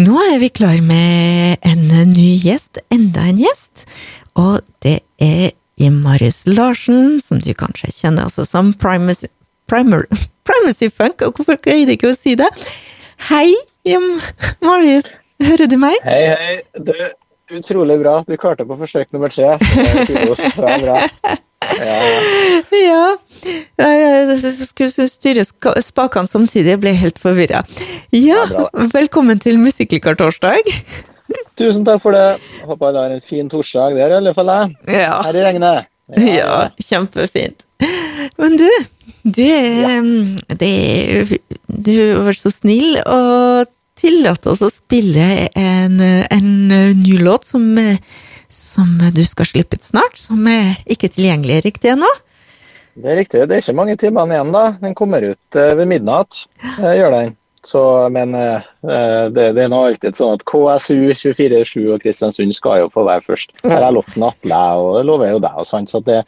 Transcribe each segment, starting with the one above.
Nå er vi klar med en ny gjest, enda en gjest. Og det er Marius Larsen, som du kanskje kjenner altså som Primacy, Primer, Primacy Funk. Og hvorfor greide jeg ikke å si det? Hei, Marius. Hører du meg? Hei, hei. Du, utrolig bra. Du klarte på forsøk nummer tre. Det er bra. Ja, ja. Jeg skulle styre spakene samtidig, jeg ble helt forvirra. Ja, velkommen til Musikklikartorsdag. Tusen takk for det. Håper alle har en fin torsdag. Det er i alle fall jeg. Ja. Her i regnet. Ja, ja kjempefint. Men du, du, ja. det, du var så snill og tillate oss å spille en, en ny låt som, som, du skal slippe ut snart, som er ikke tilgjengelig riktig ennå? Det er riktig. Det er ikke mange timene igjen, da. Den kommer ut eh, ved midnatt. Gjør den. Så, men eh, det, det, er nå alltid sånn at KSU 24-7 og Kristiansund skal jo få være først. Her har jeg lovt Atle, og det lover jo deg. og sånt, så, det,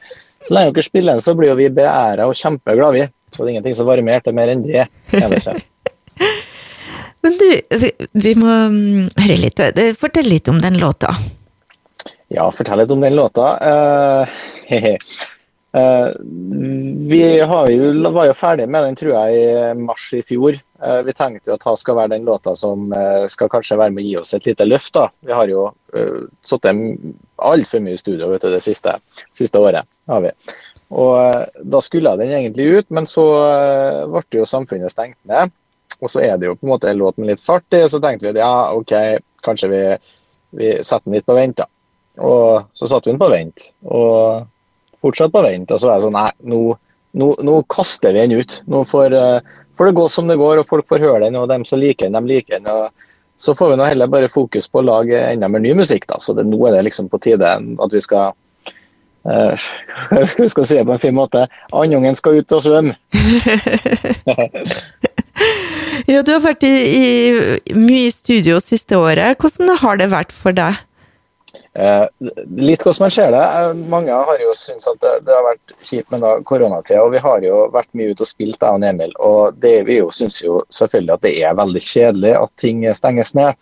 så lenge dere spiller den, så blir jo vi beæra og kjempeglade, vi. Så det er ingenting som varmer til mer enn det. Men du, vi må mm, høre litt. Fortell litt om den låta. Ja, fortell litt om den låta. Uh, uh, vi jo, var jo ferdig med den, tror jeg, i mars i fjor. Uh, vi tenkte jo at det skal være den låta som skal kanskje være med å gi oss et lite løft. da. Vi har jo uh, sittet altfor mye i studio vet du, det siste, siste året. har vi. Og Da skulle den egentlig ut, men så ble jo samfunnet stengt ned. Og så er det jo på en måte en låt med litt fart i, så tenkte vi at ja, OK, kanskje vi, vi setter den litt på vent, da. Og så satte vi den på vent, og fortsatt på vent. Og så var jeg sånn nei, nå, nå, nå kaster vi den ut. Nå får, uh, får, det gå som det går, og folk får høre den, og dem som liker den, de liker den. og så får vi nå heller bare fokus på å lage enda mer ny musikk. da, så det, Nå er det liksom på tide at vi skal uh, vi skal si det på en fin måte. Andungen skal ut og svømme. Ja, du har vært i, i, mye i studio siste året. Hvordan har det vært for deg? Eh, litt hvordan man ser det. Eh, mange har jo syntes at det, det har vært kjipt med koronatida. Og vi har jo vært mye ute og spilt, jeg og Emil. Og det, vi jo syns jo selvfølgelig at det er veldig kjedelig at ting stenges ned.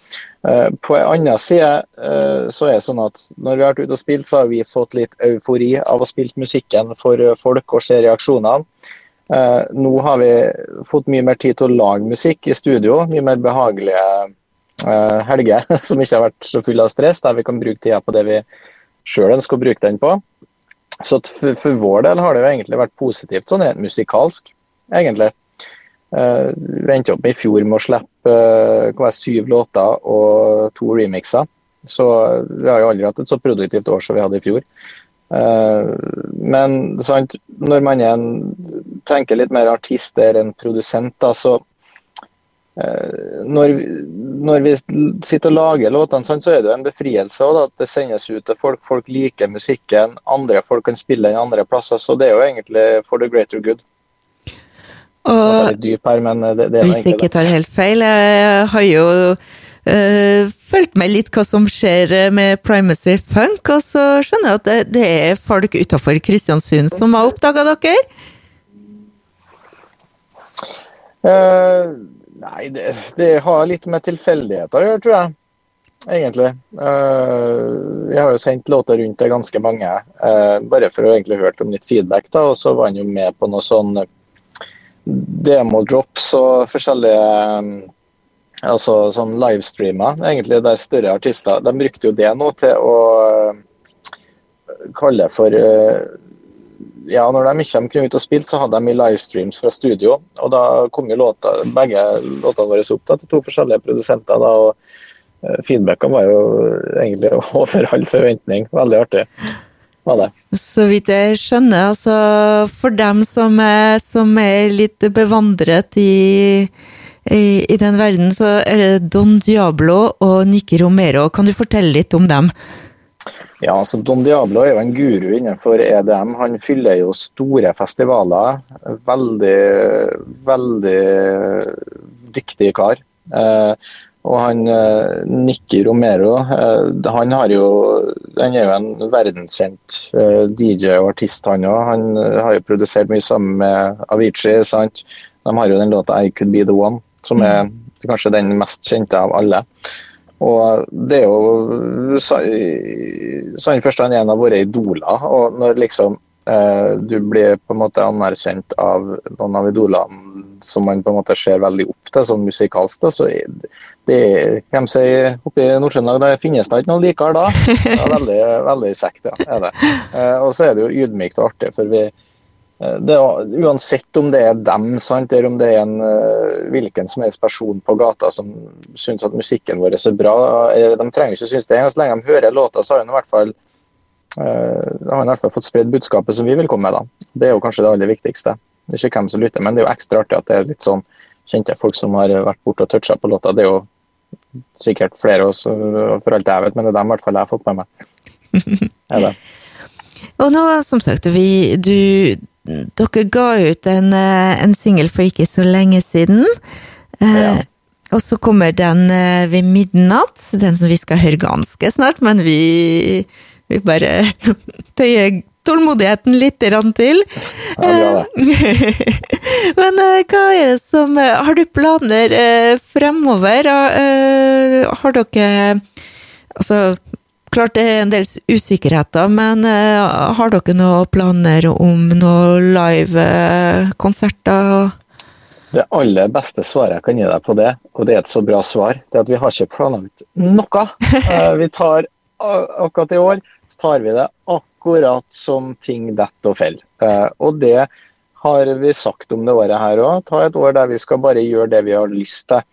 Eh, på en annen side eh, så er det sånn at når vi har vært ute og spilt, så har vi fått litt eufori av å spille musikken for folk og se reaksjonene. Eh, nå har vi fått mye mer tid til å lage musikk i studio. Mye mer behagelige eh, helger som ikke har vært så fulle av stress, der vi kan bruke tida på det vi sjøl ønsker å bruke den på. Så for, for, vår del har det jo egentlig vært positivt sånn rent musikalsk, egentlig. Uh, vi endte opp i fjor med å slippe uh, syv låter og to remixer. Så vi har jo aldri hatt et så produktivt år som vi hadde i fjor. Men sant, når man en, tenker litt mer artister enn produsent, da, så når, når, vi sitter og lager låtene, så er det jo en befrielse også, at det sendes ut til folk. Folk liker musikken, andre folk kan spille den andre plasser. Så det er jo egentlig for the greater good. Og, her, det, det hvis jeg ikke tar helt feil, jeg har jo øh, fulgt med litt hva som skjer eh, med Primacy Funk, og så skjønner jeg at det, det er folk utafor Kristiansund som har oppdaga dere? Uh, nei, det, det, har litt med tilfeldigheter å gjøre, tror jeg. Egentlig. Uh, jeg har jo sendt låter rundt til ganske mange, bare for å egentlig hørt om litt feedback. da, Og så var han jo med på noe sånn demo-drops og forskjellige altså sånn livestreamer, egentlig, der større artister de brukte jo det nå til å eh, kalle for eh, ja, når de kom ut og spilte, så hadde de i livestreams fra studio. og Da kom jo låta, begge låtene våre opp da, til to forskjellige produsenter. da, og Feedbacken var jo egentlig over all forventning. Veldig artig. Så vidt jeg skjønner, altså for dem som er, som er litt bevandret i i, i den verden så er det Don Diablo og Nikki Romero. Kan du fortelle litt om dem? Ja, så Don Diablo er jo en guru innenfor EDM. Han fyller jo store festivaler. Veldig, veldig dyktig kar. Eh, og han eh, Nikki Romero, eh, han, har jo, han er jo en verdenskjent eh, DJ og artist, han òg. Han eh, har jo produsert mye sammen med Avicii. sant? De har jo den låta 'I Could Be The One' som er kanskje den mest kjente av alle. Og det er jo sann forstand en av våre idoler. Og når liksom eh, du blir på en måte anerkjent av noen av idolene som man på en måte ser veldig opp til, sånn musikalsk, da, så det hvem sier oppe i Nord-Trøndelag det finnes da ikke noe likere da. Det er veldig, veldig kjekt, ja. Er det. Eh, og så er det jo ydmykt og artig, for vi det er, uansett om det er dem, sant, eller om det er en uh, hvilken som helst person på gata som syns at musikken vår er bra, eller de trenger ikke synes det, så lenge de hører låta, så har de i hvert fall uh, har i hvert fall fått spredd budskapet som vi vil komme med. da. Det er jo kanskje det aller viktigste. Det ikke hvem som lytter, men det er jo ekstra artig at det er litt sånn kjente folk som har vært borte og toucha på låta. Det er jo sikkert flere av oss, for alt jeg vet, men det er dem i hvert fall jeg har fått med meg. er det. Og nå, som sagt, vi, du, dere ga ut en, en singel for ikke så lenge siden. Ja. Eh, og så kommer den eh, ved midnatt, den som vi skal høre ganske snart, men vi, vi bare tøyer tålmodigheten litt til. Ja, Men eh, hva er det som eh, Har du planer eh, fremover? Har dere Altså, klart det er en del usikkerheter, men har dere noen planer om noen live-konserter? Det aller beste svaret jeg kan gi deg på det, og det er et så bra svar, det er at vi har ikke planlagt noe. Vi tar akkurat i år så tar vi det akkurat som ting detter og faller. Eh, og det har vi sagt om det året her òg. Ta et år der vi skal bare gjøre det vi har lyst til.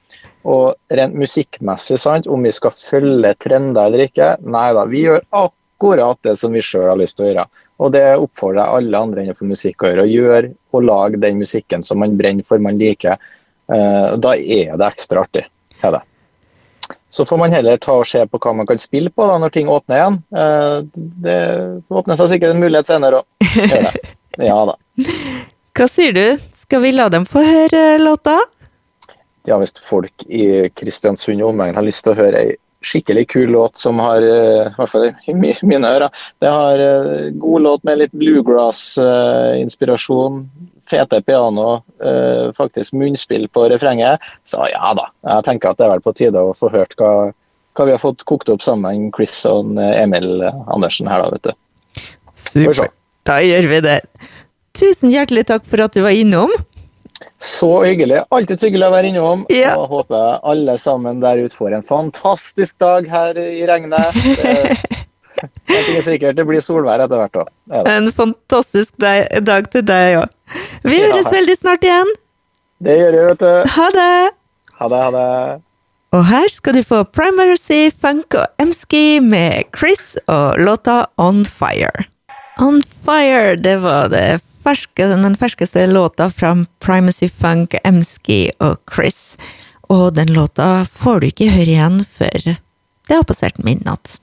Og rent musikkmessig, sant, om vi skal følge trender eller ikke, nei da. Vi gjør akkurat det som vi sjøl har lyst til å gjøre. Og det oppfordrer jeg alle andre innenfor musikk å gjøre. Gjør og lage den musikken som man brenner for, man liker. Eh, da er det ekstra artig. Er det. Så får man heller ta og se på hva man kan spille på da, når ting åpner igjen. Eh, det åpner seg sikkert en mulighet senere òg. Ja da. Hva sier du, skal vi la dem få høre låta? Ja, hvis folk i Kristiansund og omegn har lyst til å høre ei skikkelig kul låt som har, eh, i hvert fall i mine ører, det har eh, god låt med litt bluegrass-inspirasjon, fete piano, eh, faktisk munnspill på refrenget, så ja da. Jeg tenker at det er vel på tide å få hørt hva, hva vi har fått kokt opp sammen, Chris og Emil Andersen her, da, vet du. Supert. Da gjør vi det. Tusen hjertelig takk for at du var innom. Så hyggelig. Alltid hyggelig å være innom. Ja. Og håper alle sammen der ute får en fantastisk dag her i regnet. Det, er sikkert det blir solvær etter hvert òg. En fantastisk dag til deg òg. Vi ja. høres veldig snart igjen. Det gjør vi, vet du. Ha det. Ha det, ha det. Og her skal du få Primacy, Funk og Emski med Chris og låta On Fire. On Fire, det var det ferske, den ferskeste låta fra Primacy Funk, Emski og Chris. Og den låta får du ikke høre igjen før det har passert midnatt.